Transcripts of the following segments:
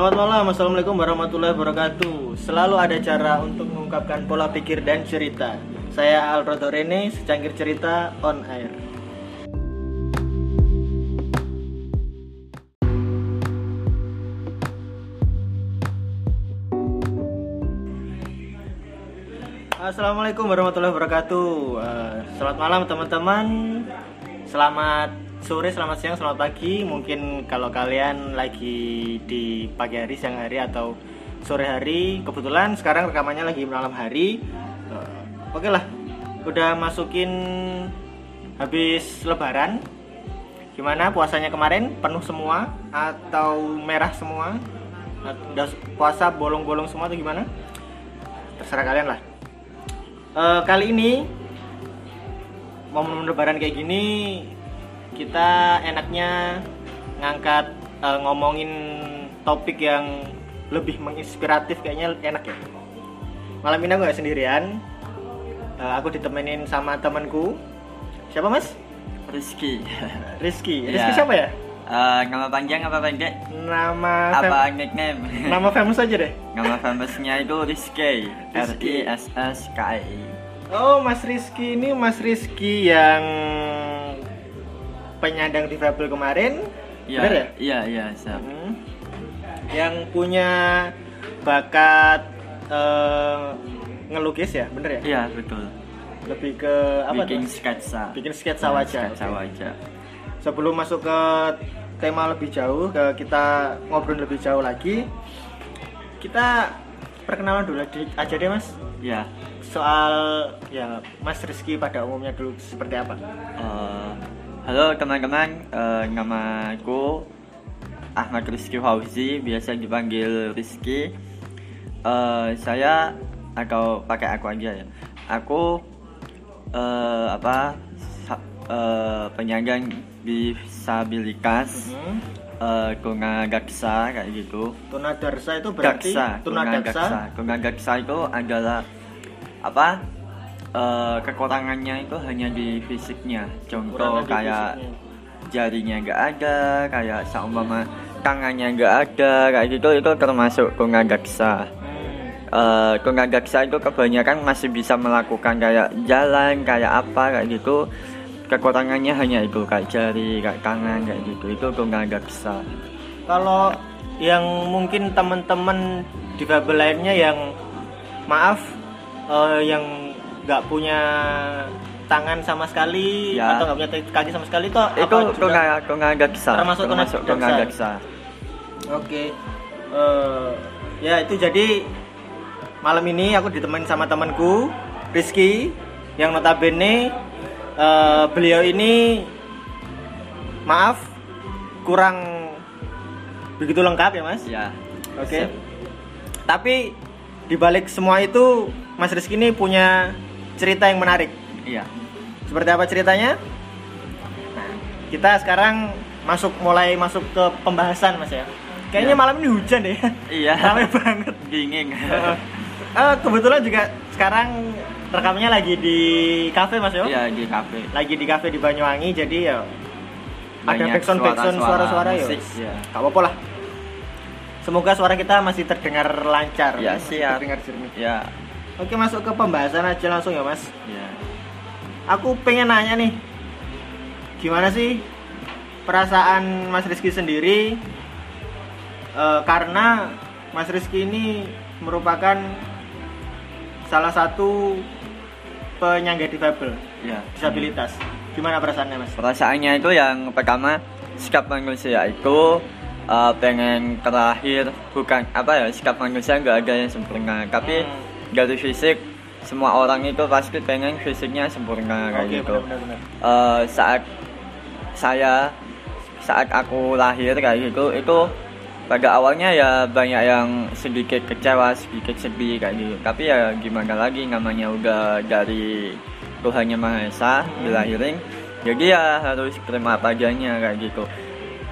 Selamat malam, Assalamualaikum warahmatullahi wabarakatuh. Selalu ada cara untuk mengungkapkan pola pikir dan cerita. Saya Alrodo Rene, secangkir cerita on air. Assalamualaikum warahmatullahi wabarakatuh. Eh, Selamat malam teman-teman. Selamat sore, selamat siang, selamat pagi Mungkin kalau kalian lagi di pagi hari, siang hari, atau sore hari Kebetulan sekarang rekamannya lagi malam hari Eh, Oke lah, udah masukin habis lebaran Gimana puasanya kemarin? Penuh semua? Atau merah semua? Udah puasa bolong-bolong semua atau gimana? Terserah kalian lah Eh, kali ini momen lebaran kayak gini kita enaknya ngangkat eh, ngomongin topik yang lebih menginspiratif kayaknya enak ya malam ini aku nggak sendirian Eh, aku ditemenin sama temanku siapa mas Rizky. Rizky Iya. Rizky siapa ya Eh, nama panjang apa pendek? nama Apa nickname? nama famous aja deh nama famousnya itu Rizky. R. I S S K I. Oh, Mas Rizky ini Mas Rizky yang penyandang difabel kemarin, Iya, benar ya? Iya, iya, siap. Hmm. Yang punya bakat eh, ngelukis ya, bener ya? Iya, betul. Lebih ke apa Bikin tuh? sketsa. Bikin sketsa wajah. Sketsa oke. wajah. Sebelum masuk ke tema lebih jauh, ke kita ngobrol lebih jauh lagi, kita perkenalan dulu aja deh Mas. Iya. Soal ya Mas Rizky pada umumnya dulu seperti apa? Eh, halo teman-teman, Eh, nama aku Ahmad Rizky Fauzi, biasa dipanggil Rizky. Eh, saya atau pakai aku aja ya. Aku eh, apa sa- eh, penyandang disabilitas Hmm. eh, tunadaksa kayak gitu. Tunadarsa itu berarti Daksa, tunadaksa. tunadaksa itu adalah apa? Eh, kekurangannya itu hanya di fisiknya. Contoh di kayak fisiknya. jarinya nggak ada, kayak seumpama tangannya nggak ada, kayak gitu itu termasuk tunadaksa. Hmm. Uh, tunadaksa itu kebanyakan masih bisa melakukan kayak jalan, kayak apa, kayak gitu. Kekurangannya hanya itu kayak jari, kayak tangan, kayak gitu. Itu tunadaksa. Kalau yang mungkin teman-teman difabel lainnya yang maaf eh, yang nggak punya tangan sama sekali Ya. atau nggak punya kaki sama sekali itu Itu apa juga? tunga- tunadaksa. Termasuk tunadaksa. tunadaksa. Oke. Eh, ya itu jadi malam ini aku ditemani sama temanku Rizky yang notabene eh, beliau ini maaf kurang begitu lengkap ya mas. Ya. Oke. Siap. Tapi dibalik semua itu Mas Rizky ini punya cerita yang menarik. Iya. Seperti apa ceritanya? Nah, kita sekarang masuk mulai masuk ke pembahasan Mas ya. Kayaknya Ya. malam ini hujan deh. Iya. Ramai banget. Dingin. Eh, kebetulan juga sekarang rekamnya lagi di kafe Mas yo. Iya di kafe. Lagi di kafe di Banyuwangi jadi ya ada backsound backsound suara-suara ya. musik, ya. Gak apa-apa lah. Semoga suara kita masih terdengar lancar. Ya, masih siap. Terdengar jernih. Ya. Oke masuk ke pembahasan aja langsung ya Mas. Ya. Aku pengen nanya nih, gimana sih perasaan Mas Rizky sendiri? Eh, karena Mas Rizky ini merupakan salah satu penyangga difabel, Ya. disabilitas. Gimana perasaannya Mas? Perasaannya itu yang pertama sikap manusia itu uh, pengen terakhir bukan apa ya sikap manusia nggak ada yang sempurna tapi Hmm. Dari fisik semua orang itu pasti pengen fisiknya sempurna kayak Oke, gitu. benar-benar. Uh, saat saya saat aku lahir kayak gitu itu pada awalnya ya banyak yang sedikit kecewa sedikit sedih kayak gitu tapi ya gimana lagi namanya udah dari Tuhan Yang Maha Esa Hmm. dilahirin jadi ya harus terima apa adanya kayak gitu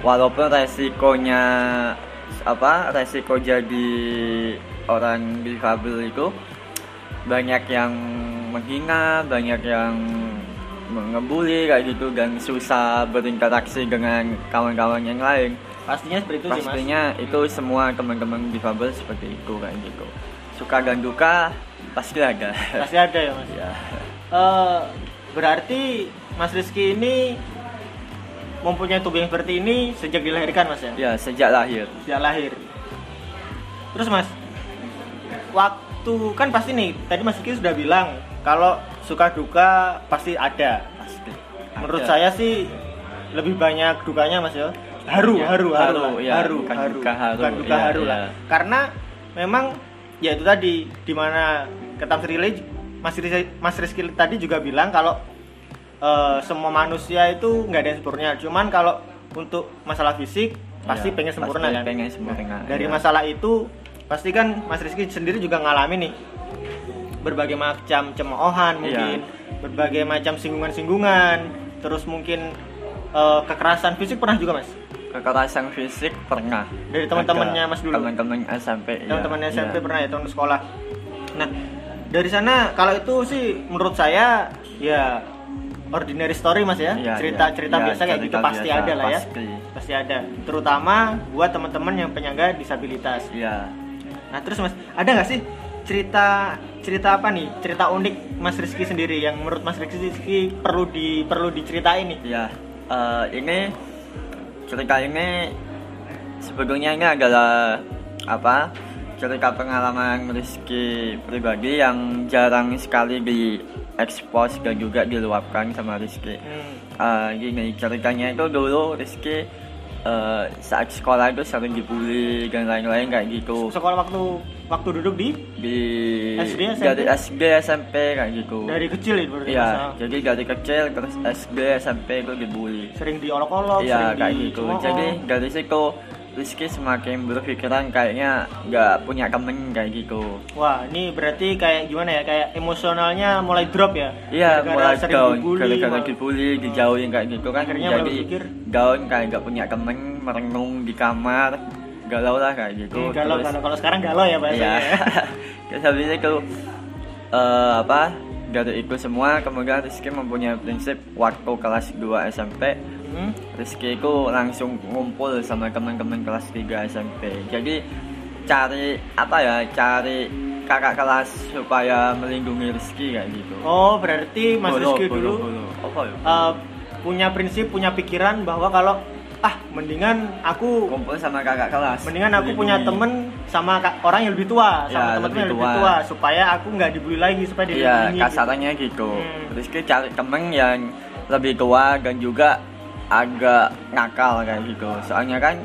walaupun resikonya apa resiko jadi orang difabel itu banyak yang menghina banyak yang ngebully kayak gitu dan susah berinteraksi dengan kawan-kawan yang lain. Pastinya seperti itu sih mas. Pastinya itu semua teman-teman difabel seperti itu kayak gitu. Suka dan duka pasti ada. Pasti ada ya mas? Ya Eh, berarti Mas Rizky ini mempunyai tubuh yang seperti ini sejak dilahirkan mas ya? Ya sejak lahir. Sejak lahir. Terus mas waktu kan pasti nih tadi Mas Rizky sudah bilang kalau suka duka pasti ada. Pasti. Menurut Ada. saya sih lebih banyak dukanya mas ya. Haru Ya, haru haru haru, ya, haru. Bukan haru. duka, haru. Bukan duka Iya, haru iya. lah karena memang ya itu tadi di mana ketam relay Mas Rizky, Mas Rizky tadi juga bilang kalau eh, semua manusia itu nggak ada yang sempurna. Cuman kalau untuk masalah fisik pasti Ya, pengen sempurna pasti kan? pengen sempurna, Nah, dari ya. masalah itu pasti kan Mas Rizky sendiri juga ngalamin nih berbagai macam cemoohan Iya. mungkin berbagai macam singgungan-singgungan terus mungkin eh, kekerasan fisik pernah juga mas kekerasan fisik pernah Dari teman-temannya Mas dulu? teman-teman SMP ya, teman-teman SMP ya. pernah ya tahun sekolah nah dari sana kalau itu sih menurut saya ya ordinary story mas ya Iya, cerita iya. cerita Iya, biasa kayak gitu pasti biasa, ada lah ya pasti. pasti ada terutama buat teman-teman yang penyangga disabilitas Iya. Nah terus mas, ada nggak sih cerita cerita apa nih? Cerita unik Mas Rizky sendiri yang menurut Mas Rizky perlu di perlu diceritain nih. Ya, eh, ini cerita ini sebetulnya ini adalah apa? Cerita pengalaman Rizky pribadi yang jarang sekali di expose dan juga diluapkan sama Rizky. Hmm. Eh, gini ceritanya itu dulu Rizky eh, saat sekolah itu sering dibully dan lain-lain kayak gitu Sekolah waktu waktu duduk di di SD, SMP? dari SD SMP kayak gitu. dari kecil itu berarti Iya, Mas? jadi dari kecil terus SD SMP itu dibully. Sering diolok-olok, Iya sering kayak di gitu. cemooh. Jadi dari situ Rizky semakin berpikiran kayaknya nggak punya temen kayak gitu. Wah ini berarti kayak gimana ya? Kayak emosionalnya mulai drop ya? Iya mulai down, gara-gara dibully, dijauhin kayak gitu kan. Akhirnya jadi berpikir, down kayak nggak punya temen, merenung di kamar, galau lah kayak gitu. Hmm, galau, Terus- galau. Kalau sekarang galau ya bahasanya. Iya. Terus habis itu eh, apa? Dari itu semua kemudian Rizky mempunyai prinsip waktu kelas 2 SMP Hmm? Rizky itu langsung ngumpul sama teman-teman kelas 3 SMP. Jadi cari apa ya? Cari kakak kelas supaya melindungi Rizky kayak gitu. Oh berarti Mas Bolo, Rizky bolo, dulu bolo. Apa ya? eh, punya prinsip, punya pikiran bahwa kalau ah mendingan aku Kumpul sama kakak kelas. mendingan aku punya melindungi. temen sama orang yang lebih tua sama Ya, temen-temen yang lebih lebih tua. tua supaya aku nggak dibully lagi supaya Iya, dilindungi gitu. kasarannya gitu. Hmm. Rizky cari temen yang lebih tua dan juga agak nakal kayak gitu. Soalnya kan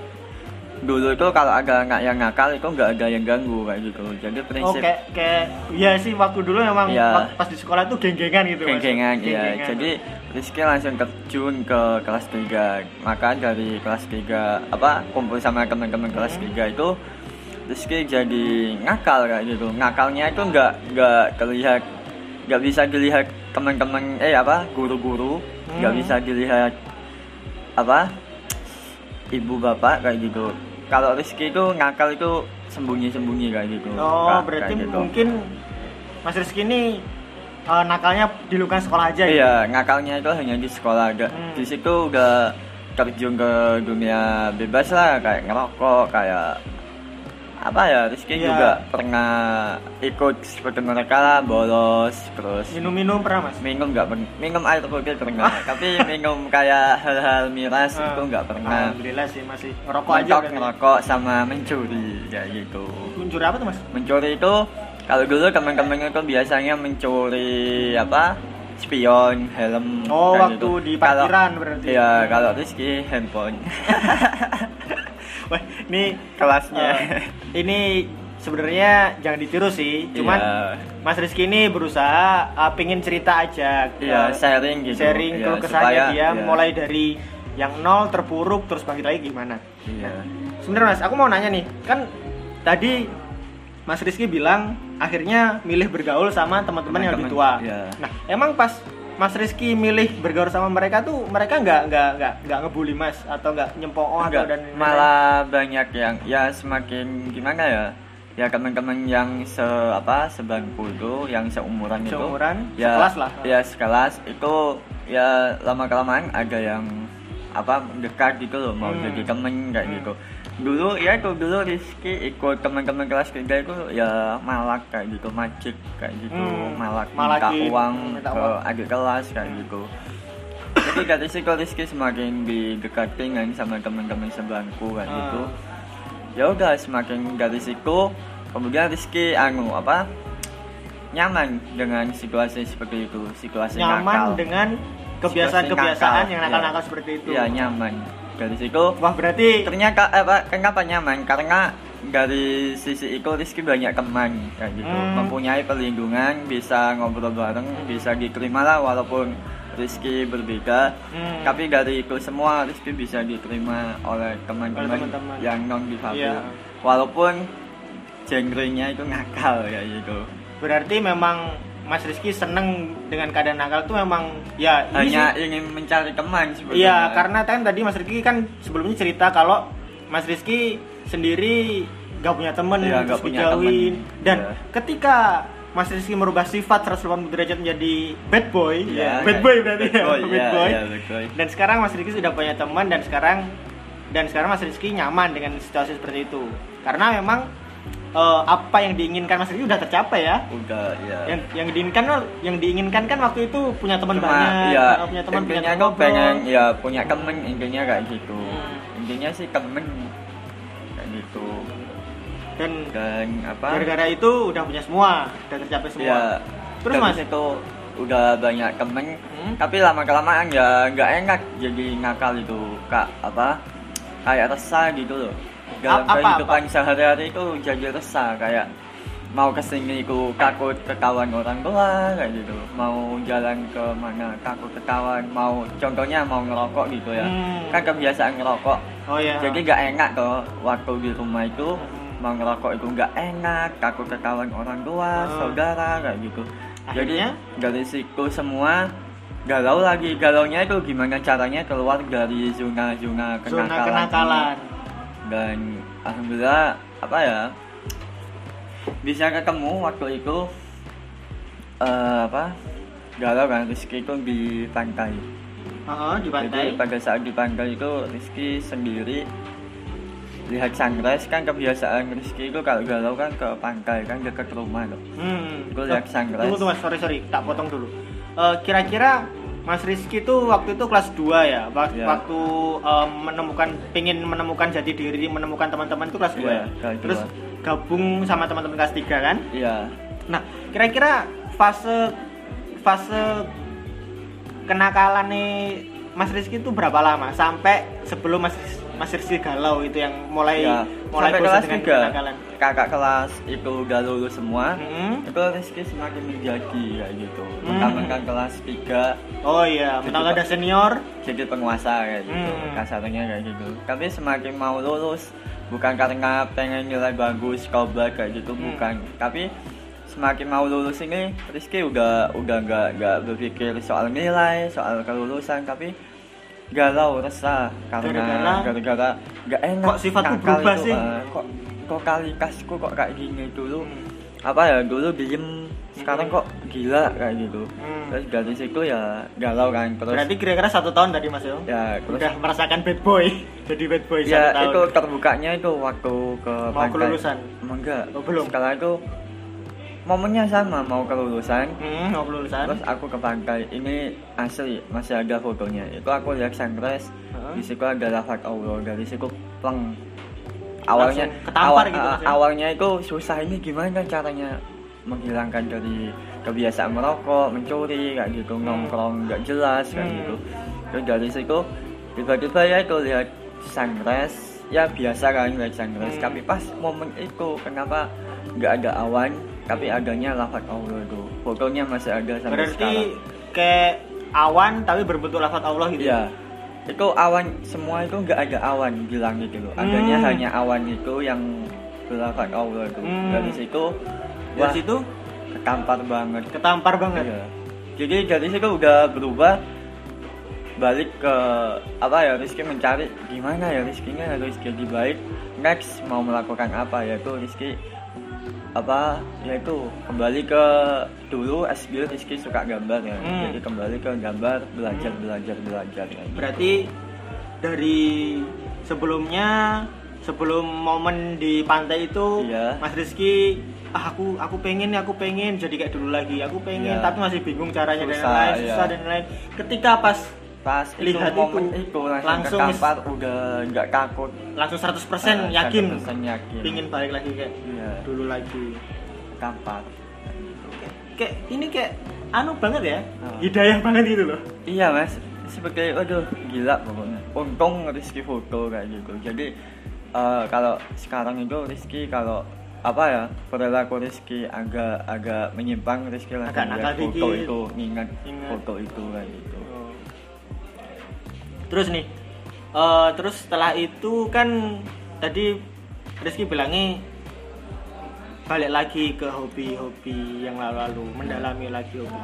dulu itu kalau ada anak yang nakal itu nggak ada yang ganggu kayak gitu. Jadi Oh prinsip kayak kayak iya sih waktu dulu memang wak- pas di sekolah tuh geng-gengan gitu geng-gengan ya. Geng-gengan. Jadi Rizky langsung terjun ke kelas 3. Maka dari kelas 3 apa kumpul sama teman-teman kelas Hmm. 3 itu Rizky jadi ngakal kayak gitu. Ngakalnya itu nggak nggak terlihat nggak bisa dilihat teman-teman eh apa guru-guru nggak Hmm. bisa dilihat apa ibu bapak kayak gitu. Kalau Rizky itu ngakal itu sembunyi-sembunyi kayak gitu. oh Kak, berarti kayak gitu. mungkin Mas Rizky ini eh, nakalnya di lingkungan sekolah aja gitu? Iya, ngakalnya itu hanya di sekolah. Udah, Hmm. Di situ udah terjun ke dunia bebas lah, kayak ngerokok, kayak apa ya? Rizky Iya. juga pernah ikut seperti mereka lah, bolos, terus minum-minum pernah Mas minum nggak minum air putih pernah, tapi minum kayak hal-hal miras itu Ah. nggak pernah. Alhamdulillah sih masih ngerokok aja Mentok, berarti. ngerokok sama mencuri kayak gitu. mencuri apa tuh Mas Mencuri itu kalau dulu teman-teman itu biasanya mencuri apa? Spion, helm. oh waktu gitu. di parkiran berarti Iya, kalau Rizky handphone ini kelasnya. eh, ini sebenarnya jangan ditiru sih cuman Iya. Mas Rizky ini berusaha uh, pengen cerita aja Iya, uh, sharing gitu. sharing Iya, keluh kesahnya supaya- dia iya. mulai dari yang nol terpuruk terus bangkit lagi gimana Iya. sebenarnya Mas aku mau nanya nih kan tadi Mas Rizky bilang akhirnya milih bergaul sama teman-teman yang lebih tua iya. nah emang pas Mas Rizky milih bergaul sama mereka tuh mereka nggak nggak nggak nggak ngebully Mas atau nggak nyempooh atau Enggak, dan malah banyak yang ya semakin gimana ya? Ya teman-teman yang se apa sebangku itu, yang seumuran, Seumuran, itu, ya sekelas lah. Ya sekelas itu ya lama kelamaan ada yang apa dekat gitu loh mau Hmm. jadi temen kayak Hmm. gitu dulu ya itu dulu Rizky ikut teman-teman kelas kita itu ya malak kayak gitu majik kayak gitu Hmm, malak minta uang minta ke uang. adik kelas kayak gitu jadi dari situ Rizky semakin didekati kan sama teman-teman sebangku kayak Ah. gitu ya udah semakin dari situ kemudian Rizky anu apa nyaman dengan situasi seperti itu situasi nyaman nakal dengan kebiasaan-kebiasaan nakal, yang ya. nakal-nakal seperti itu. ya nyaman dari situ Wah berarti ternyata eh, apa kenapa nyaman karena dari sisi itu Rizky banyak teman kayak gitu Hmm. mempunyai perlindungan bisa ngobrol bareng bisa diterima lah walaupun Rizky berbeda Hmm. tapi dari itu semua Rizky bisa diterima oleh teman-teman yang non difabel Iya. walaupun genrenya itu nakal kayak gitu berarti memang Mas Rizky seneng dengan keadaan nakal tuh memang ya ini hanya sih. ingin mencari teman sebetulnya Iya, karena kan tadi Mas Rizky kan sebelumnya cerita kalau Mas Rizky sendiri gak punya temen, Iya, terus gak punya dijauhin. temen. Dan Iya. ketika Mas Rizky merubah sifat 180 derajat menjadi bad boy, Iya, ya, bad kayak- boy berarti bad ya, boy, bad iya, boy. iya, bad boy. Dan sekarang Mas Rizky sudah punya teman dan sekarang dan sekarang Mas Rizky nyaman dengan situasi seperti itu. Karena memang eh, apa yang diinginkan Mas Rizky udah tercapai ya. udah ya Yang yang diinginkan yang diinginkan kan waktu itu punya teman banyak, ya, punya teman punya teman ngobrol. pengen ya punya temen intinya kayak gitu Hmm. intinya sih temen kayak gitu dan dan apa gara-gara itu udah punya semua udah tercapai semua ya terus mas situ udah banyak temen Hmm? tapi lama kelamaan ya nggak enak jadi nakal itu kak apa kayak resah gitu loh dalam apa- kehidupan sehari-hari itu jadi resah kayak mau ke sini itu takut ketahuan orang tua kayak gitu. Mau jalan ke mana takut ketahuan mau contohnya mau ngerokok gitu ya. Hmm. kan kebiasaan ngerokok. Oh ya jadi nggak enak tuh waktu di rumah itu Hmm. mau ngerokok itu nggak enak takut ketahuan orang tua Hmm. saudara kayak gitu. Akhirnya? jadi dari situ semua galau lagi. Galaunya itu gimana caranya keluar dari zona-zona zona kenakalan, kenakalan dan alhamdulillah apa ya bisa ketemu waktu itu eh, apa galau kan Rizky itu di pantai Heeh, di pantai jadi pada saat di pantai itu Rizky sendiri lihat sunrise kan kebiasaan Rizky itu kalau galau kan ke pantai kan dekat rumah loh. hmm. Gua lihat sunrise. tunggu mas sorry sorry tak potong dulu Eh, kira-kira Mas Rizky tuh waktu itu kelas 2 ya Iya. waktu em, menemukan pengen menemukan jati diri menemukan teman-teman itu kelas 2 Iya, ya kelas terus gabung sama teman-teman kelas 3 kan Iya. Nah, kira-kira fase fase kenakalan nih Mas Rizky itu berapa lama sampai sebelum Mas Mas Rizky galau itu yang mulai Ya, mulai sampai kelas dengan tiga kakak kelas itu udah lulus semua Mm-mm. itu Rizky semakin menjadi kayak gitu Hmm. mentang-mentang kelas 3 Oh iya, mentang ada senior. jadi penguasa kayak gitu Hmm. kasarnya kayak gitu tapi semakin mau lulus bukan karena pengen nilai bagus kobat kayak gitu Hmm. bukan tapi semakin mau lulus ini Rizky udah udah nggak nggak berpikir soal nilai soal kelulusan tapi galau resah karena Gara-gara? nggak enak Kok sifatku berubah itu, sih? eh, kok kok kali kasku kok kayak gini dulu Hmm. apa ya dulu diem sekarang kok gila kayak gitu Hmm. terus dari situ ya galau kan terus Berarti kira-kira satu tahun tadi Mas Yo. ya terus Udah merasakan bad boy. Jadi bad boy ya satu tahun. itu terbukanya itu waktu ke Mau kelulusan? Emang enggak Oh, belum? sekarang itu momennya sama mau kelulusan Hmm, mau kelulusan. terus aku ke pantai ini asli masih ada fotonya itu aku lihat sunrise Heeh. di situ ada lafaz Allah dari situ pleng awalnya gitu, a- Mas, ya? awalnya itu susah ini gimana caranya menghilangkan dari kebiasaan merokok mencuri kayak gitu Hmm. nongkrong nggak jelas kayak Hmm. gitu terus dari situ tiba-tiba ya itu lihat sunrise ya biasa kan lihat sunrise Hmm. tapi pas momen itu kenapa nggak ada awan tapi adanya lafaz Allah itu fotonya masih ada sampai Berarti sekarang kayak awan tapi berbentuk lafaz Allah gitu. Iya. Itu awan semua itu nggak ada awan bilang gitu loh. Adanya Hmm. hanya awan itu yang belakang Allah itu. Hmm. Dari situ Dari wah situ ketampar banget. ketampar banget. Iya. Jadi dari situ udah berubah balik ke apa ya Rizky mencari gimana ya Rizkynya harus jadi baik next mau melakukan apa yaitu Rizky apa yaitu kembali ke dulu SG Rizky suka gambar ya Hmm. jadi kembali ke gambar belajar belajar belajar ya. Berarti dari sebelumnya sebelum momen di pantai itu Iya. Mas Rizky ah, aku aku pengen aku pengen jadi kayak dulu lagi aku pengen Iya. tapi masih bingung caranya dan Susah, lain-lain iya. susah dan lain-lain ketika pas pas Lihat itu momen itu, itu, langsung, langsung ke udah nggak takut. Langsung 100% Ah, yakin. 100% yakin. Pingin balik lagi kayak iya. dulu lagi. Kapal kayak ini kayak anu banget ya Oh. hidayah banget gitu loh. Iya mas. Sebagai aduh gila pokoknya. Untung Rizky foto kayak gitu. Jadi eh, kalau sekarang itu Rizky kalau apa ya perilaku Rizky agak agak menyimpang Rizky langsung Agak foto itu ingat Ingat. foto itu kayak gitu terus nih eh, terus setelah itu kan tadi Rizky bilangnya balik lagi ke hobi-hobi yang lalu-lalu mendalami lagi hobi.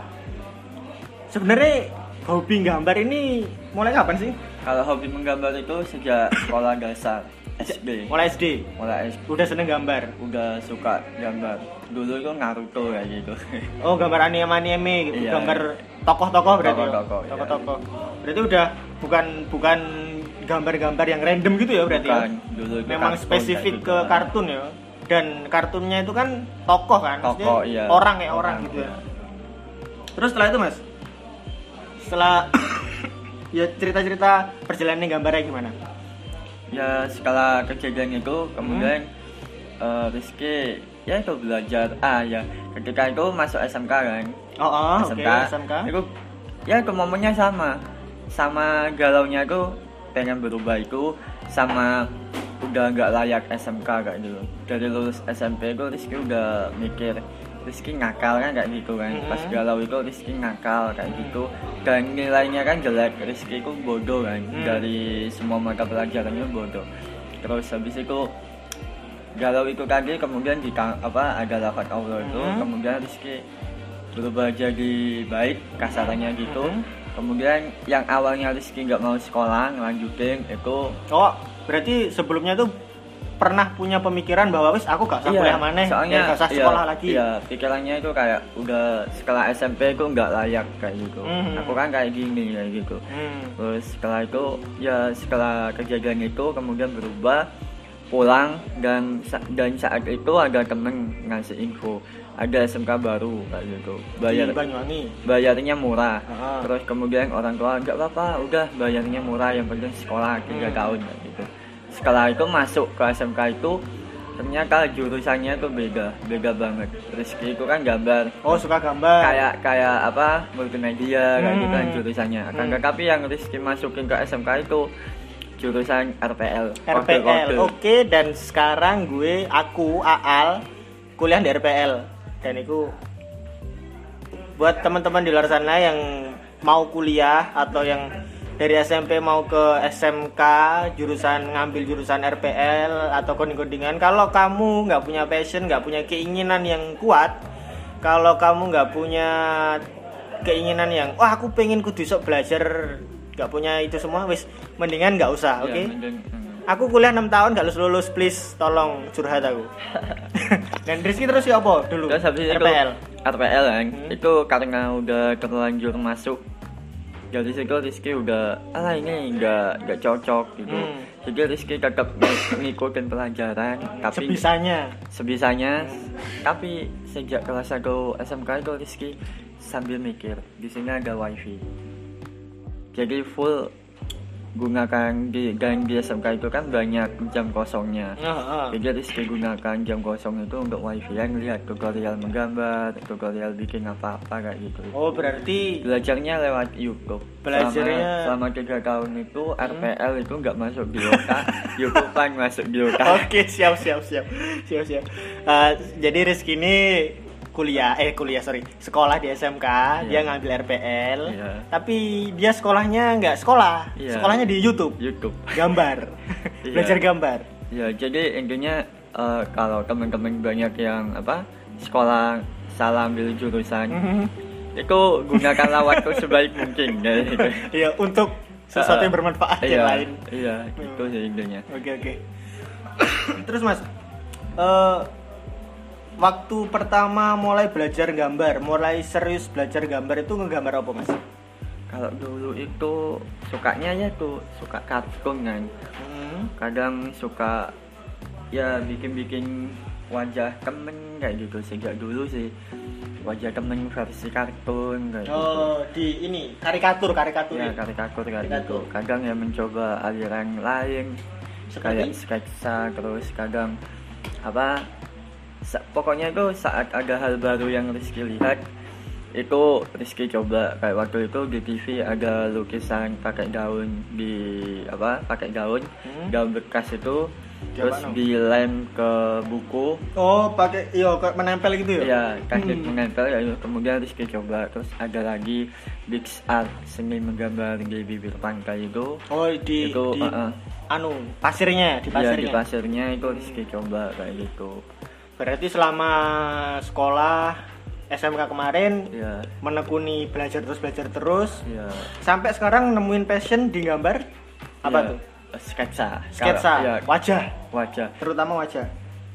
Sebenarnya hobi gambar ini mulai kapan sih? Kalau hobi menggambar itu sejak sekolah dasar SD mulai SD mulai SD udah seneng gambar? Udah suka gambar. Dulu itu Naruto kayak gitu. Oh gambar anime-anime gitu. Iya. gambar tokoh-tokoh berarti? Tokoh-tokoh, iya. tokoh-tokoh. Berarti udah bukan bukan gambar-gambar yang random gitu ya berarti Bukan, ya dulu itu memang kartun spesifik ke gitu. kartun ya? Dan kartunnya itu kan tokoh kan? Maksudnya Tokoh, iya. orang ya orang Orang, gitu ya? iya. terus setelah itu mas setelah ya cerita-cerita perjalanan gambarnya gimana? Ya setelah kejadian itu kemudian Hmm. eh, Rizky ya itu belajar. Ah ya ketika itu masuk SMK kan? Oh, oh SMK, SMK itu ya ke momennya sama. Sama galaunya itu pengen berubah itu sama udah nggak layak SMK kayak gitu. Dari lulus SMP itu Rizky udah mikir Rizky ngakal kan kayak gitu kan pas Mhm. galau itu Rizky ngakal kayak gitu dan nilainya kan jelek Rizky itu bodoh kan Hmm. dari semua mata pelajarannya bodoh terus habis itu galau itu tadi kemudian di apa ada lafaz Allah itu Mhm. kemudian Rizky berubah jadi baik kasarannya gitu Mhm. kemudian yang awalnya Rizky nggak mau sekolah ngelanjutin itu oh berarti sebelumnya tuh pernah punya pemikiran bahwa wis aku gak usah kuliah mana soalnya gak usah iya, sekolah lagi iya pikirannya itu kayak udah setelah SMP itu nggak layak kayak gitu Mhm. aku kan kayak gini kayak gitu Hmm. terus setelah itu ya setelah kejadian itu kemudian berubah pulang dan dan saat itu ada temen ngasih info ada SMK baru kayak gitu bayar bayarnya murah Ah. terus kemudian orang tua nggak apa-apa udah bayarnya murah yang penting sekolah tiga Hmm. tahun kayak gitu setelah itu masuk ke SMK itu ternyata jurusannya tuh beda beda banget. Rizky itu kan gambar. Oh suka gambar. Kayak kayak apa multimedia kayak gitu kan Hmm. jurusannya. Akan Hmm. tetapi yang Rizky masukin ke SMK itu jurusan RPL RPL oke dan sekarang gue aku Aal kuliah di RPL dan itu buat teman-teman di luar sana yang mau kuliah atau yang dari SMP mau ke SMK jurusan ngambil jurusan RPL atau coding-codingan kalau kamu nggak punya passion nggak punya keinginan yang kuat kalau kamu nggak punya keinginan yang wah aku pengen kudu sok belajar nggak punya itu semua wis mendingan nggak usah Ya, oke? hmm. aku kuliah 6 tahun gak lulus lulus please tolong curhat aku. Dan Rizky terus ya apa dulu? Terus habis itu RPL RPL kan? Hmm. itu karena udah terlanjur masuk jadi situ Rizky udah ah ini nggak nggak cocok gitu. Hmm. jadi Rizky tetap ng- ngikutin pelajaran tapi sebisanya. Sebisanya. Tapi sejak kelas 1 SMK itu Rizky sambil mikir di sini ada wifi. Jadi full gunakan di dan di SMK itu kan banyak jam kosongnya. Heeh. jadi Rizky gunakan jam kosong itu untuk wifi yang lihat tutorial menggambar tutorial bikin apa-apa kayak gitu. Oh berarti belajarnya lewat YouTube. Belajarnya- selama, selama tiga tahun itu RPL itu nggak masuk di otak YouTube kan masuk di otak oke siap siap siap. Siap siap. Eh, jadi Rizky ini kuliah eh kuliah sorry sekolah di SMK dia Iya. ngambil RPL Iya. tapi dia sekolahnya nggak sekolah Iya. sekolahnya di YouTube YouTube gambar Iya. belajar gambar Ya, jadi intinya eh, kalau teman-teman banyak yang apa sekolah salah ambil jurusan Mhm. itu gunakanlah waktu sebaik mungkin ya, gitu. Iya untuk sesuatu yang bermanfaat iya, yang lain Iya, itu sih intinya. Oke oke. Terus mas, eh, waktu pertama mulai belajar gambar, mulai serius belajar gambar itu ngegambar apa mas? kalau dulu itu sukanya ya tuh suka kartun kan Hmm. kadang suka ya bikin-bikin wajah temen kayak gitu sejak dulu sih wajah temen versi kartun kayak gitu Oh, di ini karikatur karikatur. ya karikatur kayak Karikatur. gitu kadang ya mencoba aliran lain Seperti? kayak sketsa terus kadang apa pokoknya itu saat ada hal baru yang Rizky lihat itu Rizky coba kayak waktu itu di TV ada lukisan pakai daun di apa pakai daun Hmm. daun bekas itu terus dilem ke buku Oh, pakai iya kayak menempel gitu ya? ya teknik Hmm. menempel ya kemudian Rizky coba terus ada lagi big art seni menggambar di bibir pantai itu Oh, di Itu, di uh-uh. anu, pasirnya, di ya pasirnya. di pasirnya itu Rizky coba kayak gitu Berarti selama sekolah SMK kemarin ya menekuni belajar terus belajar terus. Ya sampai sekarang nemuin passion di gambar? Apa ya, tuh? sketsa. Sketsa, Kalau- ya, wajah, wajah. Terutama wajah.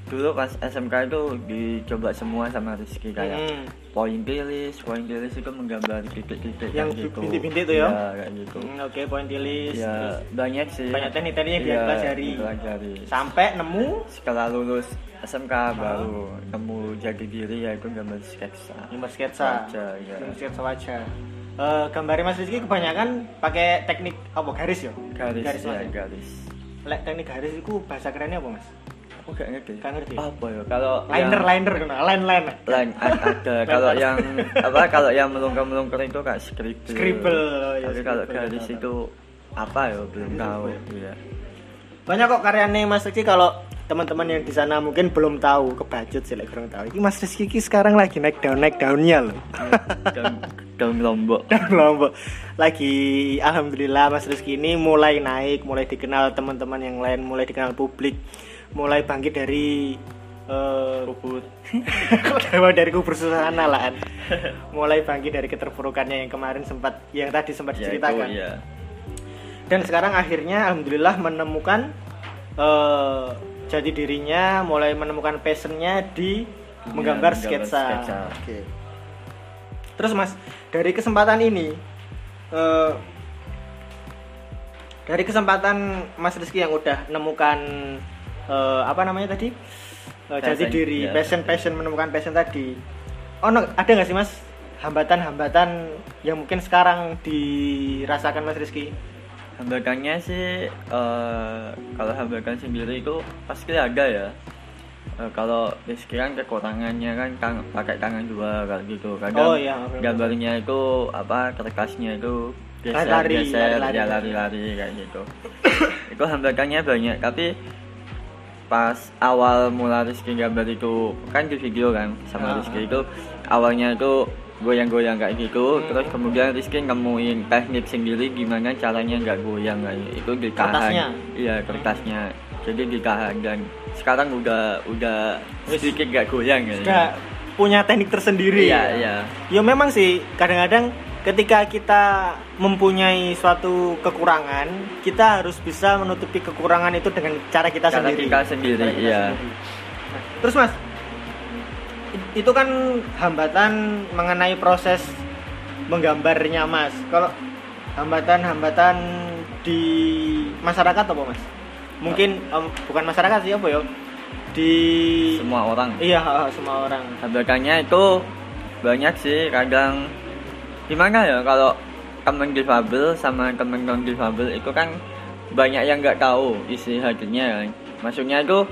Dulu pas SMK itu dicoba semua sama Rizky kayak Hmm. pointillis pointillis itu menggambar titik-titik Yang gitu bintik-bintik tuh ya? kayak gitu Hmm, Oke, pointillis. ya banyak sih Banyak teknik-teknik yang Iya, dipelajari. dipelajari. Sampai nemu setelah lulus SMK baru nemu jadi diri yaitu gambar sketsa gambar sketsa. Wajah, ya. Gambar sketsa wajah. Eh, gambarnya Mas Rizky kebanyakan pakai teknik apa garis ya? garis, garis ya garis Lek teknik garis itu bahasa kerennya apa Mas? Aku gak ngerti Gak ngerti. apa ya? Kalau Liner, yang- liner, kena line, line. line a- ada. Kalau yang apa kalau yang melungker melungker itu kayak scribble. Scribble, oh ya, tapi kalau garis tahu. itu apa ya? Belum tahu ya Banyak kok karyanya Mas Rizky kalau teman-teman yang di sana mungkin belum tahu kebacut sih lek kurang tahu. Ini Mas Rizky ini sekarang lagi naik daun naik daunnya loh. daun daun lombok. Dan Lombok. Lagi alhamdulillah Mas Rizky ini mulai naik, mulai dikenal teman-teman yang lain, mulai dikenal publik, mulai bangkit dari eh kubur dari kubur sana lah kan. mulai bangkit dari keterpurukannya yang kemarin sempat yang tadi sempat ya itu diceritakan. ya dan sekarang akhirnya alhamdulillah menemukan eh, jati dirinya mulai menemukan passionnya di Dunia menggambar menggambar sketsa. sketsa. Oke. Terus mas dari kesempatan ini eh, dari kesempatan Mas Rizky yang udah menemukan eh, apa namanya tadi? Eh, jati diri ya. passion passion menemukan passion tadi. Oh no, ada nggak sih mas? Hambatan-hambatan yang mungkin sekarang dirasakan Mas Rizky? hambatannya sih eh, kalau hambatan sendiri itu pasti ada ya. Eh, kalau Rizky kan kekurangannya kan tang- pakai tangan dua kayak gitu. Kadang Oh, iya, gambarnya itu apa kertasnya itu geser Lari-lari, geser ya lari-lari kayak gitu. Itu hambatannya banyak tapi pas awal mula Rizky gambar itu kan di video kan sama Ah, Rizky itu awalnya itu goyang-goyang kayak gitu Hmm. terus kemudian Rizky nemuin teknik sendiri gimana caranya nggak goyang kayak gitu. itu ditahan Kertasnya? iya kertasnya jadi ditahan dan sekarang udah udah sedikit nggak goyang ya Sudah punya teknik tersendiri. iya ya? iya Ya memang sih kadang-kadang ketika kita mempunyai suatu kekurangan, kita harus bisa menutupi kekurangan itu dengan cara kita Cara sendiri. kita sendiri, Cara kita iya. sendiri. Nah, terus Mas, itu kan hambatan mengenai proses menggambarnya Mas. Kalau hambatan-hambatan di masyarakat apa Mas? Mungkin em, bukan masyarakat sih apa ya? Di semua orang Iya, semua orang. hambatannya itu banyak sih kadang gimana ya kalau temen difabel sama temen non difabel itu kan banyak yang nggak tahu isi hatinya kan maksudnya itu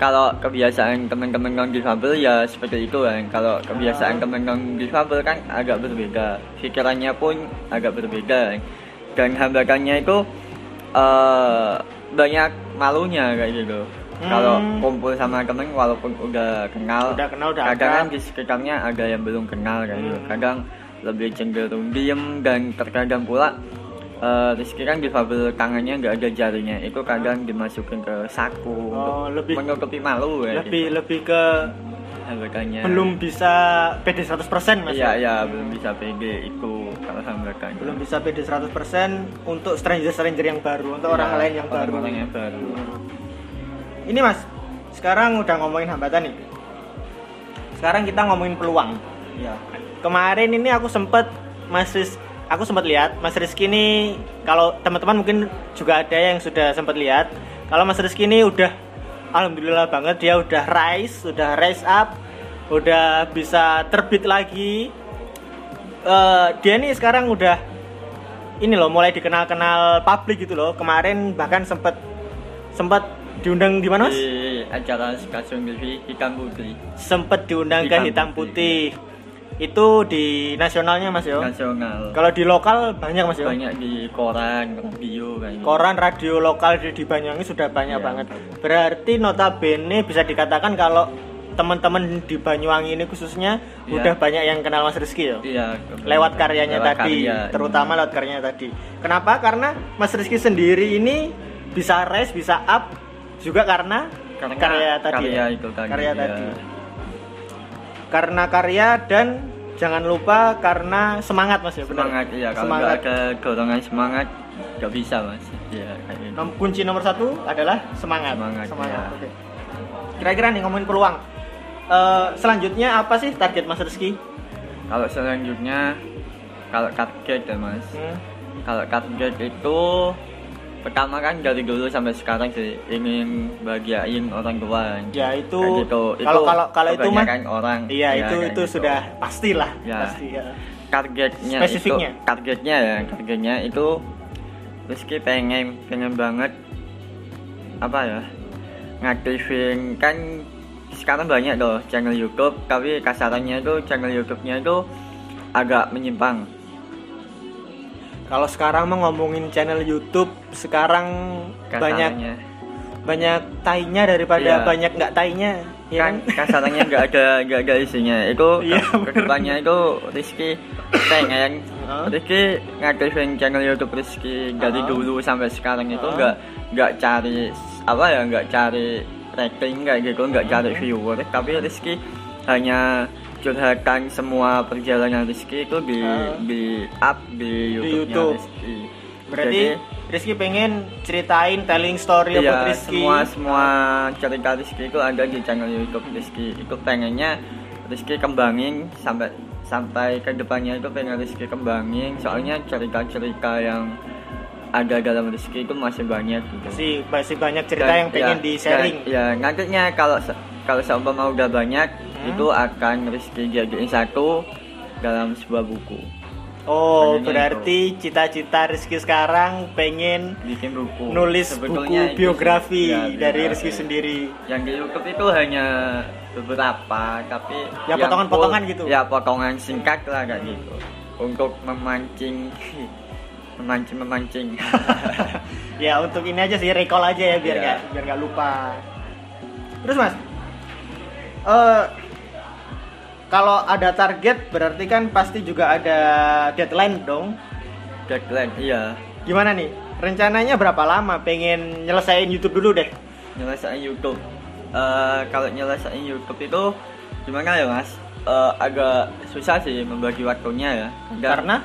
kalau kebiasaan teman-teman non difabel ya seperti itu kan kalau kebiasaan Ah. teman non difabel kan agak berbeda pikirannya pun agak berbeda kan. dan hambatannya itu eh banyak malunya kayak gitu kalau Hmm. kumpul sama temen walaupun udah kenal Udah kenal, udah kadang kan di sekitarnya ada yang belum kenal kayak gitu Hmm. kadang lebih cenderung diem dan terkadang pula eh Rizky kan difabel tangannya nggak ada jarinya itu kadang dimasukin ke saku Oh, untuk lebih- menutupi malu ya lebih lebih ke hambatannya belum bisa PD 100% Mas. iya ya? iya belum bisa pede itu kalau hambatannya Belum bisa PD 100% untuk stranger-stranger yang baru, untuk orang Iya, lain yang baru. orang-orang yang baru Ini Mas, sekarang udah ngomongin hambatan nih. Sekarang kita ngomongin peluang. iya Kemarin ini aku sempet Mas Riz- aku sempat lihat Mas Rizky ini kalau teman-teman mungkin juga ada yang sudah sempat lihat kalau Mas Rizky ini udah alhamdulillah banget dia udah rise, udah rise up, udah bisa terbit lagi. Eh, dia ini sekarang udah ini loh mulai dikenal-kenal publik gitu loh. Kemarin bahkan sempat sempat diundang di mana Mas? di acara Stasiun TV Hitam Putih Sempat diundang ke Hitam Hitam Putih. Putih. Itu di nasionalnya Mas yo. nasional Kalau di lokal banyak Mas yo. banyak di koran radio kayak gitu. koran radio lokal di, di Banyuwangi sudah banyak Iya. banget. Berarti notabene bisa dikatakan kalau teman-teman di Banyuwangi ini khususnya Iya. udah banyak yang kenal Mas Rizky ya. iya Lewat karyanya lewat tadi, karya. terutama lewat karyanya tadi. Kenapa? Karena Mas Rizky sendiri ini bisa rise, bisa up juga karena, Karena karya tadi. karya ya. itu tadi, Karya iya. tadi. Karena karya dan jangan lupa karena semangat Mas ya. benar? semangat iya kalau Semangat. ada dorongan semangat nggak bisa mas iya kayak gitu Nom- kunci nomor satu adalah semangat. Semangat, ya. oke. Kira-kira nih ngomongin peluang. Eh, selanjutnya apa sih target Mas Rizky? kalau selanjutnya kalau target ya mas Hmm. kalau target itu pertama kan dari dulu sampai sekarang sih ingin bahagiain orang tua Ya itu gitu. kalau Itu kalau kalau itu mah orang iya ya, itu itu gitu. sudah pastilah Ya. pasti ya. targetnya Spesifiknya. itu targetnya ya targetnya itu Rizky pengen pengen banget apa ya ngaktifin kan sekarang banyak loh channel YouTube tapi kasarannya itu channel YouTube-nya itu agak menyimpang Kalau sekarang mau ngomongin channel YouTube sekarang banyak kasarannya banyak tainya daripada Iya. banyak nggak tainya ya kan kasarannya nggak ada nggak ada isinya. Itu Iya, ke- ke depannya itu Rizky pengen Hah? Rizky ngaktifin channel YouTube Rizky dari Hah? dulu sampai sekarang itu nggak nggak cari apa ya nggak cari rating kayak gitu nggak cari viewer. Tapi Rizky hanya curhatan semua perjalanan Rizky itu di Hah? di up di YouTube-nya YouTube. Rizky berarti Rizky pengen ceritain telling story Iya, about Rizky semua semua cerita Rizky itu ada di channel YouTube Rizky. Itu pengennya Rizky kembangin sampai sampai ke depannya itu pengen Rizky kembangin. Soalnya cerita-cerita yang ada dalam Rizky itu masih banyak gitu. masih masih banyak cerita Dan- yang pengen ya, di sharing dan- Ya, nantinya kalau kalau seumpama udah banyak Hmm. itu akan Rizky jadiin satu dalam sebuah buku. Oh, Pengennya berarti cita-cita Rizky sekarang pengen Bikin buku. nulis Sebetulnya buku biografi. Ya, dari biografi. Rizky sendiri. yang di YouTube itu hanya beberapa tapi Ya, potongan-potongan gitu. ya potongan singkat lah kayak gitu untuk memancing memancing memancing Ya untuk ini aja sih recall aja ya biar Iya. nggak biar nggak lupa. Terus mas, eh kalau ada target berarti kan pasti juga ada deadline dong. deadline iya Gimana nih? Rencananya berapa lama pengen nyelesain YouTube dulu deh? nyelesain YouTube Eh, kalau nyelesain YouTube itu gimana ya mas Eh, agak susah sih membagi waktunya ya Kadang- Karena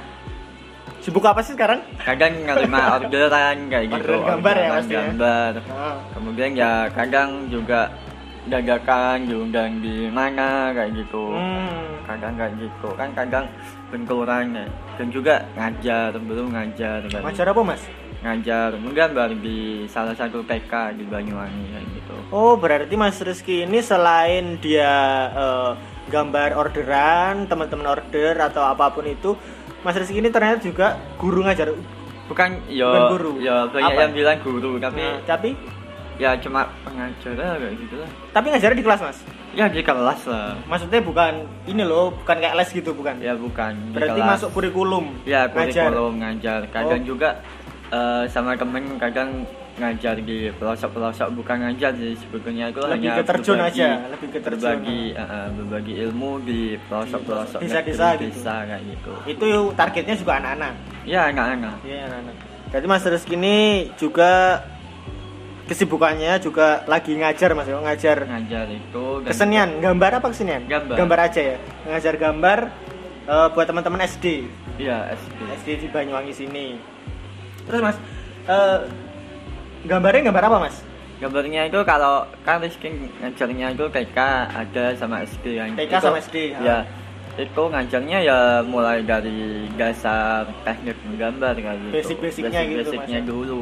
sibuk apa sih sekarang? kadang ngerima orderan kayak gitu Orderan gambar ya orderan pasti ya? gambar Ah, kemudian ya kadang juga dadakan diundang di mana kayak gitu Hmm. kadang kayak gitu kan kadang benturan ya dan juga ngajar belum ngajar gitu. Ngajar apa mas? ngajar menggambar di salah satu TK di Banyuwangi kayak gitu Oh berarti Mas Rizky ini selain dia eh, gambar orderan, teman-teman order atau apa pun itu, Mas Rizky ini ternyata juga guru ngajar. bukan ya Bukan guru. ya banyak Apa? yang bilang guru tapi Nah, tapi ya cuma pengajar lah kayak gitu lah tapi ngajarnya di kelas Mas. ya di kelas lah Maksudnya bukan ini loh, bukan kayak les gitu bukan. ya bukan di berarti kelas. masuk kurikulum. Ya ngajar. kurikulum ngajar. Kadang Oh. juga eh, sama temen kadang ngajar di pelosok-pelosok bukan ngajar sih sebetulnya itu Lebih hanya ke terjun berbagi, aja, lebih ke terjun. berbagi, eh, berbagi ilmu di pelosok-pelosok Desa-desa negeri, gitu. desa kayak gitu. Itu targetnya juga anak-anak. Ya anak-anak. Iya anak-anak. Jadi Mas Rizky ini juga kesibukannya juga lagi ngajar Mas, ya, ngajar. Ngajar itu kesenian gambar apa kesenian? Gambar. aja ya. Ngajar gambar eh, buat teman-teman SD Iya SD. SD di Banyuwangi sini. Terus mas eh, gambarnya gambar apa mas? Gambarnya itu kalau kan Rizky ngajarnya itu TK ada sama SD yang TK itu- sama SD, Ya. itu ngajarnya ya mulai dari dasar teknik menggambar kayak gitu Basic-basicnya gitu, basicnya Mas. dulu.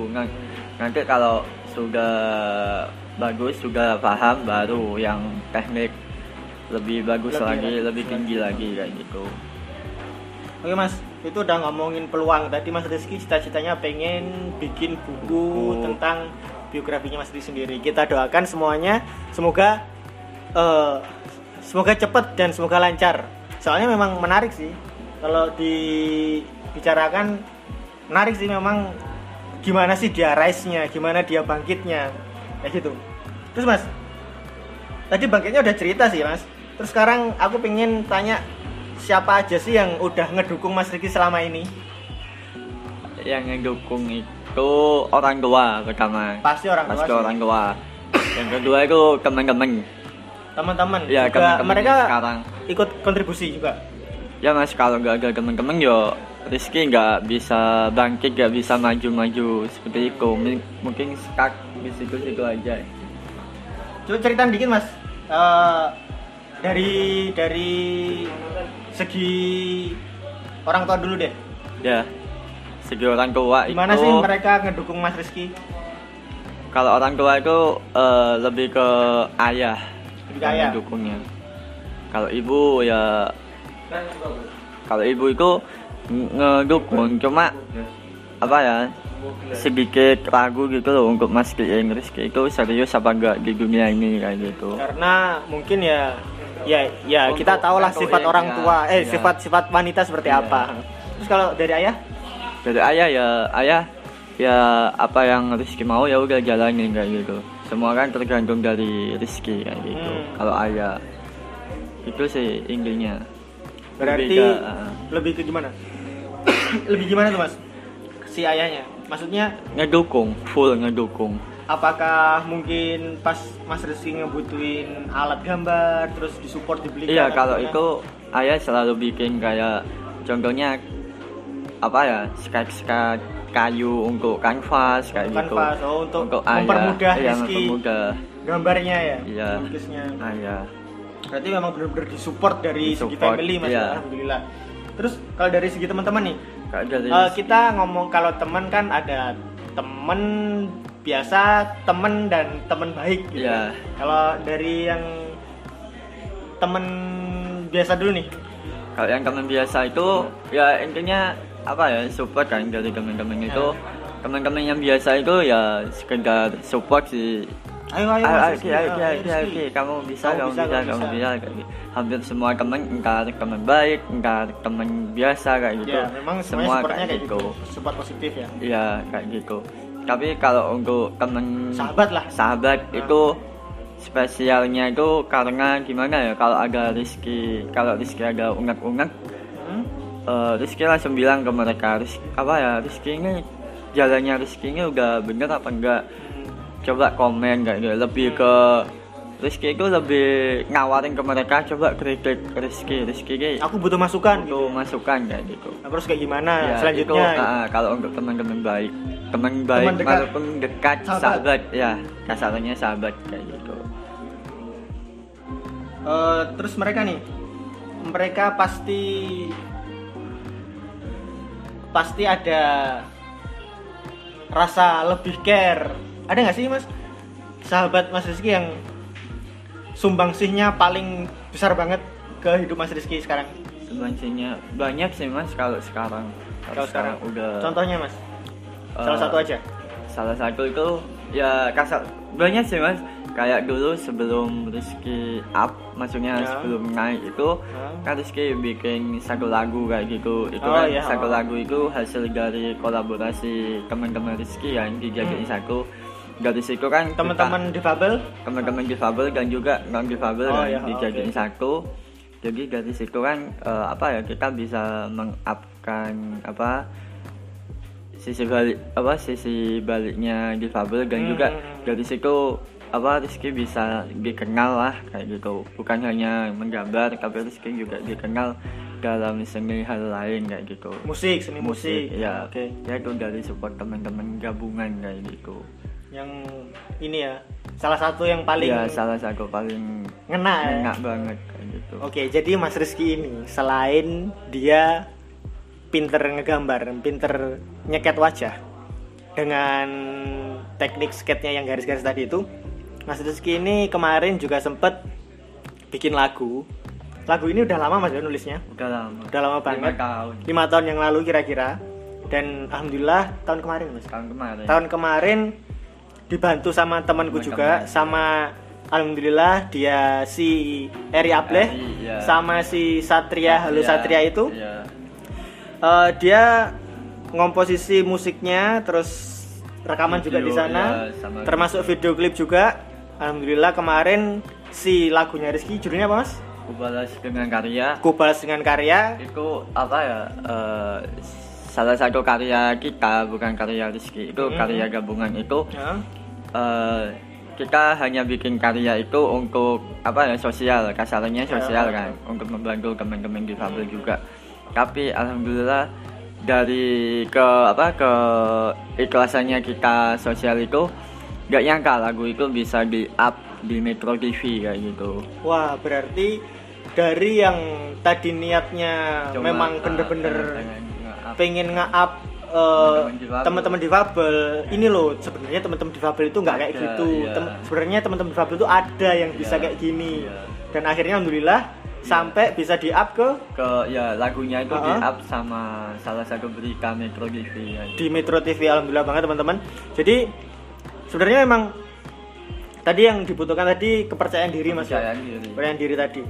Nanti kalau sudah bagus sudah paham baru yang teknik lebih bagus Lebih lagi bagus lebih tinggi lagi kayak gitu Oke mas, itu udah ngomongin peluang tadi Mas Rizky cita-citanya pengen bikin buku, Buku. tentang biografinya Mas Rizky sendiri. Kita doakan semuanya, semoga eh, semoga cepet dan semoga lancar. Soalnya memang menarik sih kalau dibicarakan menarik sih memang gimana sih dia rise-nya, gimana dia bangkitnya kayak gitu. Terus mas, tadi bangkitnya udah cerita sih mas. Terus sekarang aku pengen tanya siapa aja sih yang udah ngedukung Mas Riki selama ini? yang ngedukung itu orang tua pertama Pasti orang tua pasti sih. orang tua yang kedua itu teman-teman Teman-teman ya juga teman-teman mereka sekarang ikut kontribusi juga. ya mas kalau nggak ada teman-teman yo Rizky nggak bisa bangkit nggak bisa maju-maju seperti itu mungkin stuck di situ-situ aja Coba ceritain dikit mas. Eh, dari dari segi orang tua dulu deh. ya segi orang tua Gimana itu sih mereka ngedukung Mas Rizky? kalau orang tua itu eh, lebih ke ayah Lebih ke ayah? yang ngedukungnya kalau ibu ya kalau ibu itu ngedukung cuma apa ya sedikit ragu gitu loh untuk mastiin Rizky itu serius apa enggak di dunia ini kayak gitu Karena mungkin ya ya ya Untuk- kita tahu lah sifat orang ya, tua eh ya. sifat-sifat wanita seperti Iya. apa. Terus kalau dari ayah? dari ayah ya ayah ya apa yang Rizky mau ya udah jalanin kayak gitu semua kan tergantung dari Rizky kayak gitu Hmm. kalau ayah itu sih intinya Berarti Lebih ke, uh, lebih ke gimana? lebih gimana tuh mas? Si ayahnya? Maksudnya ngedukung full ngedukung apakah mungkin pas Mas Rizky ngebutuhin alat gambar terus disupport dibelikan? iya kalau itu ayah selalu bikin kayak contohnya apa ya sketch-sketch kayu untuk kanvas kayak gitu Kanvas, oh, untuk ayah, mempermudah iya, Rizky. mempermudah gambarnya ya, Iya. lukisnya. ayah Berarti memang benar-benar disupport dari segi Disupport, family mas, iya. alhamdulillah. Terus kalau dari segi teman-teman nih, dari eh, kita ngomong kalau teman kan ada teman biasa, teman dan teman baik. Gitu. Iya. Kalau dari yang teman biasa dulu nih, Kalau yang teman biasa itu ya intinya apa ya support kan dari teman-teman itu Ya. teman-teman yang biasa itu ya sekedar support sih ayo ayo ayo ayo, ayo, Rizky. ayo, kamu bisa Kamu bisa, bisa kamu bisa. hampir semua teman entah teman baik entah teman biasa kayak gitu Ya, memang semua kayak gitu, gitu support positif ya. iya kayak gitu tapi kalau untuk teman Sahabat lah. sahabat Nah. itu spesialnya itu karena gimana ya kalau ada Rizky kalau Rizky ada ungak-ungak Hmm? eh, Rizky langsung bilang ke mereka Rizky, apa ya Rizky ini jalannya Rizky ini udah bener apa enggak coba komen kayak gitu lebih ke Rizky itu lebih ngawarin ke mereka coba kritik Rizky Rizky Aku butuh masukan itu gitu. masukan kayak gitu Aku harus kayak gimana Ya, selanjutnya? itu, ah, kalau untuk teman-teman baik teman baik dekat. walaupun dekat Sahabat. sahabat. ya kasarannya sahabat kayak gitu Eh, terus mereka nih, mereka pasti pasti ada rasa lebih care. Ada nggak sih mas sahabat Mas Rizky yang sumbangsihnya paling besar banget ke hidup Mas Rizky sekarang? sebenarnya banyak sih mas kalau sekarang Kalau sekarang, udah contohnya mas, salah eh, satu aja. salah satu itu ya kasar banyak sih mas kayak dulu sebelum Rizky up maksudnya Ya. sebelum naik itu Hah? kan Rizky bikin satu lagu kayak gitu itu Oh, kan iya. satu lagu itu hasil dari kolaborasi teman-teman Rizky yang dijadiin satu dari situ kan. Teman-teman difabel, teman-teman difabel dan juga non difabel Oh, kan iya, dijadiin oke. satu jadi dari situ kan eh, apa ya kita bisa mengupkan apa sisi balik apa sisi baliknya difabel dan Hmm, juga dari situ apa Rizky bisa dikenal lah kayak gitu bukan hanya menggambar tapi Rizky juga dikenal dalam seni hal lain kayak gitu musik, seni musik. ya Oke. ya itu dari support teman-teman gabungan kayak gitu Yang ini ya, salah satu yang paling ya salah satu paling ngena ya. banget kayak gitu Oke, jadi Mas Rizky ini selain dia pinter ngegambar, pinter nyeket wajah dengan teknik sketnya yang garis-garis tadi itu, Mas Rizky ini kemarin juga sempet bikin lagu. Lagu ini udah lama Mas ya nulisnya? udah lama Udah lama Lima banget. tahun Lima tahun yang lalu kira-kira. Dan alhamdulillah tahun kemarin Mas. tahun kemarin Tahun kemarin dibantu sama temanku Teman juga teman. sama alhamdulillah dia si Eri Ableh Eri, iya. sama si Satria Halo Satria itu iya. eh, dia ngomposisi musiknya terus rekaman juga di Video, sana iya, sama termasuk video klip juga alhamdulillah kemarin si lagunya Rizky judulnya apa mas? Aku balas dengan karya Ku balas dengan karya itu apa ya eh, salah satu karya kita bukan karya Rizky itu Mhm. karya gabungan itu Ya. Eh, kita hanya bikin karya itu untuk apa ya sosial kasarnya sosial Ya. kan untuk membantu teman-teman difabel juga tapi alhamdulillah dari ke apa ke ikhlasannya kita sosial itu nggak nyangka lagu itu bisa di up di Metro TV kayak gitu Wah berarti dari yang tadi niatnya Coba, memang ah, bener-bener pengen- pengen nge-up. Eh, Teman-teman difabel. difabel ini loh sebenarnya teman-teman difabel itu nggak kayak gitu iya. Tem- sebenarnya teman-teman difabel itu ada yang bisa Iya, kayak gini iya. dan akhirnya alhamdulillah sampai bisa di-up ke ke ya lagunya itu Ah. di up sama salah satu berita Metro TV ya. di Metro TV alhamdulillah banget teman-teman jadi sebenarnya memang tadi yang dibutuhkan tadi kepercayaan diri mas ya? Kepercayaan diri. kepercayaan diri tadi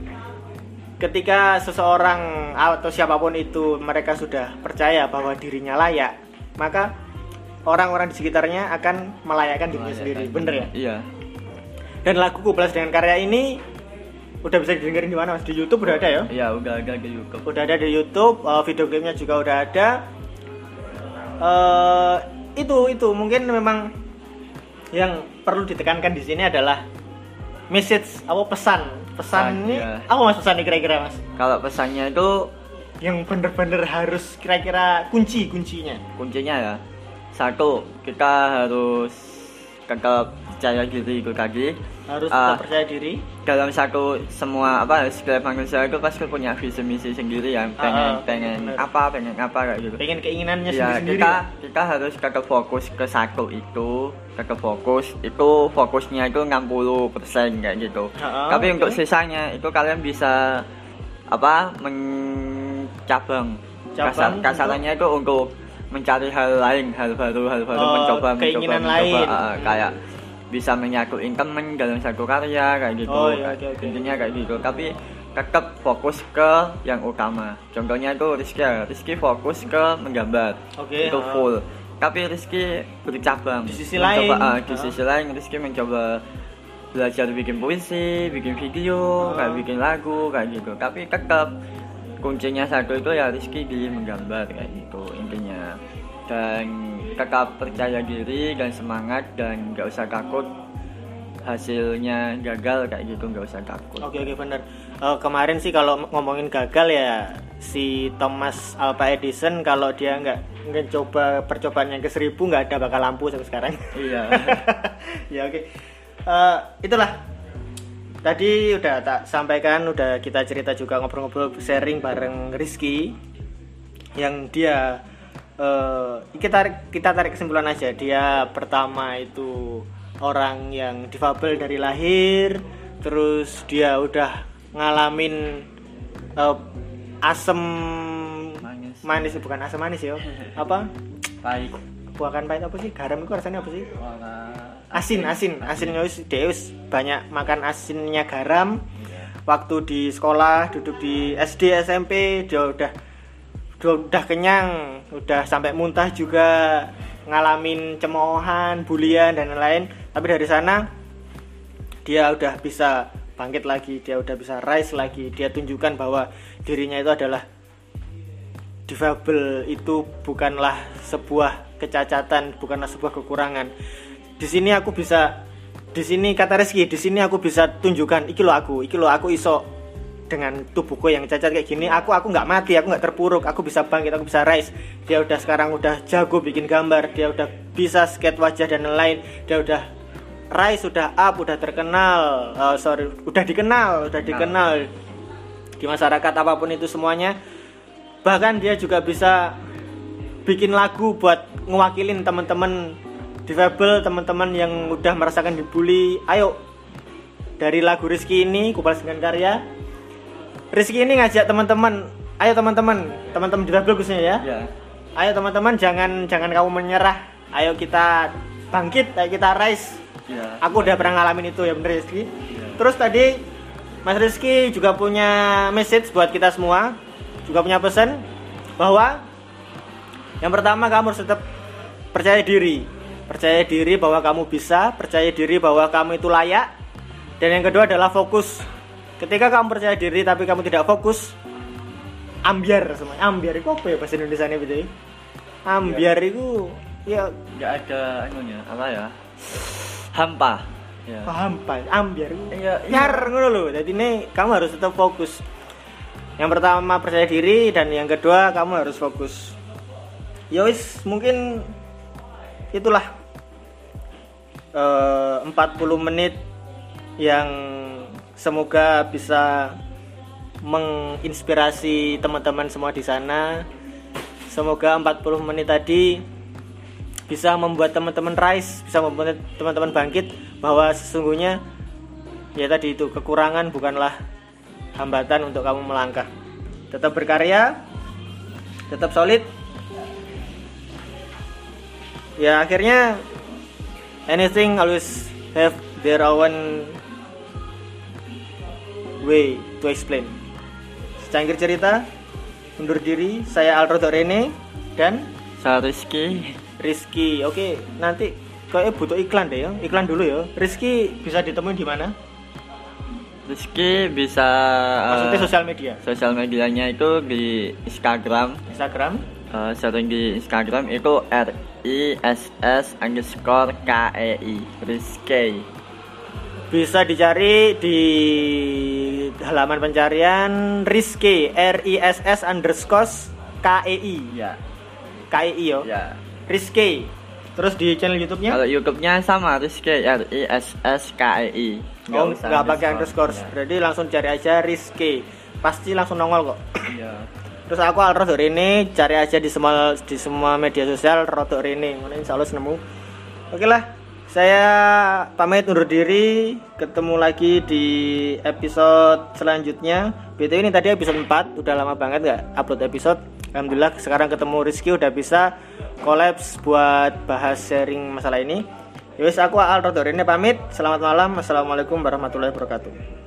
ketika seseorang atau siapa pun itu mereka sudah percaya bahwa dirinya layak maka orang-orang di sekitarnya akan melayakkan dirinya sendiri. bener ya? Iya. dan lagu Kublas dengan karya ini udah bisa didengerin di mana mas? Di YouTube udah ada ya? Iya, udah ada di YouTube. udah ada di YouTube uh, video klipnya juga udah ada. Eh, itu itu. Mungkin memang yang perlu ditekankan di sini adalah message apa pesan? Pesan ini iya. apa mas pesan kira-kira mas? Kalau pesannya itu yang bener-bener harus kira-kira kunci kuncinya? kuncinya ya. Satu kita harus tetap percaya diri itu tadi harus Ah. tetap percaya diri dalam satu semua apa setiap manusia itu pasti punya visi misi sendiri ya pengen Ah, pengen bener. apa pengen apa kayak gitu pengen keinginannya ya sendiri-sendiri kita kita harus tetap fokus ke satu itu tetap fokus itu fokusnya itu 60% kayak gitu Ah, tapi oke. untuk sisanya itu kalian bisa apa mencabang Cabang Kasar, kasarannya itu untuk mencari hal lain hal baru hal baru Oh, mencoba keinginan mencoba, mencoba lain. ah, ah, kayak bisa menyatuin temen dalam satu karya kayak gitu. Oh, iya, oke, oke. intinya kayak gitu. Tapi tetap fokus ke yang utama. Contohnya itu Rizky ya. Rizky fokus ke menggambar. Oke, itu ah. full. Tapi Rizky bercabang. Di sisi Mencoba, lain, ah, di sisi lain Rizky mencoba belajar bikin puisi bikin video Ah. kayak bikin lagu kayak gitu. Tapi tetap kuncinya satu itu ya Rizky di menggambar kayak gitu. Intinya dan tetap percaya diri dan semangat dan nggak usah takut hasilnya gagal kayak gitu nggak usah takut Oke oke bener. Eh, kemarin sih kalau ngomongin gagal ya si Thomas Alva Edison kalau dia nggak nggak coba percobaan yang ke seribu nggak ada bakal lampu sampai sekarang. iya ya oke. Eh, itulah tadi udah tak sampaikan udah kita cerita juga ngobrol-ngobrol sharing bareng Rizky yang dia eh, kita tarik, kita tarik kesimpulan aja. Dia pertama itu orang yang difabel dari lahir terus dia udah ngalamin eh, asem Manis. manis bukan asam manis ya. Apa? Baik buahkan pahit apa sih? Garam itu rasanya apa sih? Asin asin asin. wis deus. Banyak makan asinnya garam. Waktu di sekolah duduk di SD SMP dia udah udah, kenyang udah sampai muntah juga ngalamin cemoohan bulian dan lain-lain tapi dari sana dia udah bisa bangkit lagi dia udah bisa rise lagi dia tunjukkan bahwa dirinya itu adalah difabel itu bukanlah sebuah kecacatan, bukanlah sebuah kekurangan. Di sini aku bisa di sini kata Rizky, di sini aku bisa tunjukkan iki lo aku, iki lo aku iso dengan tubuhku yang cacat kayak gini, aku aku nggak mati, aku nggak terpuruk, aku bisa bangkit, aku bisa rise. Dia udah sekarang udah jago bikin gambar, dia udah bisa skate wajah dan lain-lain, dia udah rise, udah up, udah terkenal, eh, sorry, udah dikenal, udah dikenal di masyarakat apa pun itu semuanya. Bahkan dia juga bisa bikin lagu buat ngewakilin teman-teman difabel teman-teman yang udah merasakan dibully. Ayo dari lagu Rizky ini Kupas dengan Karya Rizky ini ngajak teman-teman. Ayo teman-teman. Teman-teman difabel khususnya ya. Ya ayo teman-teman jangan jangan kamu menyerah. Ayo kita bangkit ayo kita rise ya aku udah pernah ngalamin itu ya bener Rizky? Iya. terus tadi Mas Rizky juga punya message buat kita semua. Juga punya pesan bahwa yang pertama kamu harus tetap percaya diri. Percaya diri bahwa kamu bisa percaya diri bahwa kamu itu layak. Dan yang kedua adalah fokus ketika kamu percaya diri tapi kamu tidak fokus ambiar semuanya. Ambiar itu apa ya bahasa Indonesia ini betul ambiar itu ya nggak ada anunya apa ya? Hampa. Ya. Paham pak ambiar Iya, iya. nyar ngono lho. Jadi ini kamu harus tetap fokus. Yang pertama percaya diri dan yang kedua kamu harus fokus. Ya wis mungkin itulah eh, 40 menit yang semoga bisa menginspirasi teman-teman semua di sana semoga 40 menit tadi bisa membuat teman-teman rise, bisa membuat teman-teman bangkit bahwa sesungguhnya ya tadi itu kekurangan bukanlah hambatan untuk kamu melangkah. Tetap berkarya, tetap solid. Ya akhirnya anything always have their own way to explain. Secangkir cerita, undur diri, saya Alro Rene dan saya Rizky. Rizky, oke nanti kayaknya butuh iklan deh ya, iklan dulu ya. Rizky bisa ditemuin di mana? Rizky bisa Maksudnya eh, sosial media, sosial medianya itu di Instagram. Instagram, eh, sering di Instagram itu R I S S underscore K E I. Rizky. Bisa dicari di halaman pencarian Rizky R I S S underscore K E I ya K E I yo, ya Rizky. Terus di channel YouTube-nya? kalau YouTube-nya sama Rizky R I S S K E I Oh, nggak pakai underscore. Ya. Berarti langsung cari aja Rizky. Pasti langsung nongol kok. Iya. Terus aku Alro ini cari aja di semua di semua media sosial Rodo Rene. Mana insya Allah nemu. Oke lah, saya pamit undur diri. Ketemu lagi di episode selanjutnya. BTW ini tadi episode 4 udah lama banget nggak upload episode. Alhamdulillah sekarang ketemu Rizky udah bisa kolaps buat bahas sharing masalah ini. Yowes aku Alro Rene pamit. Selamat malam. Assalamualaikum warahmatullahi wabarakatuh.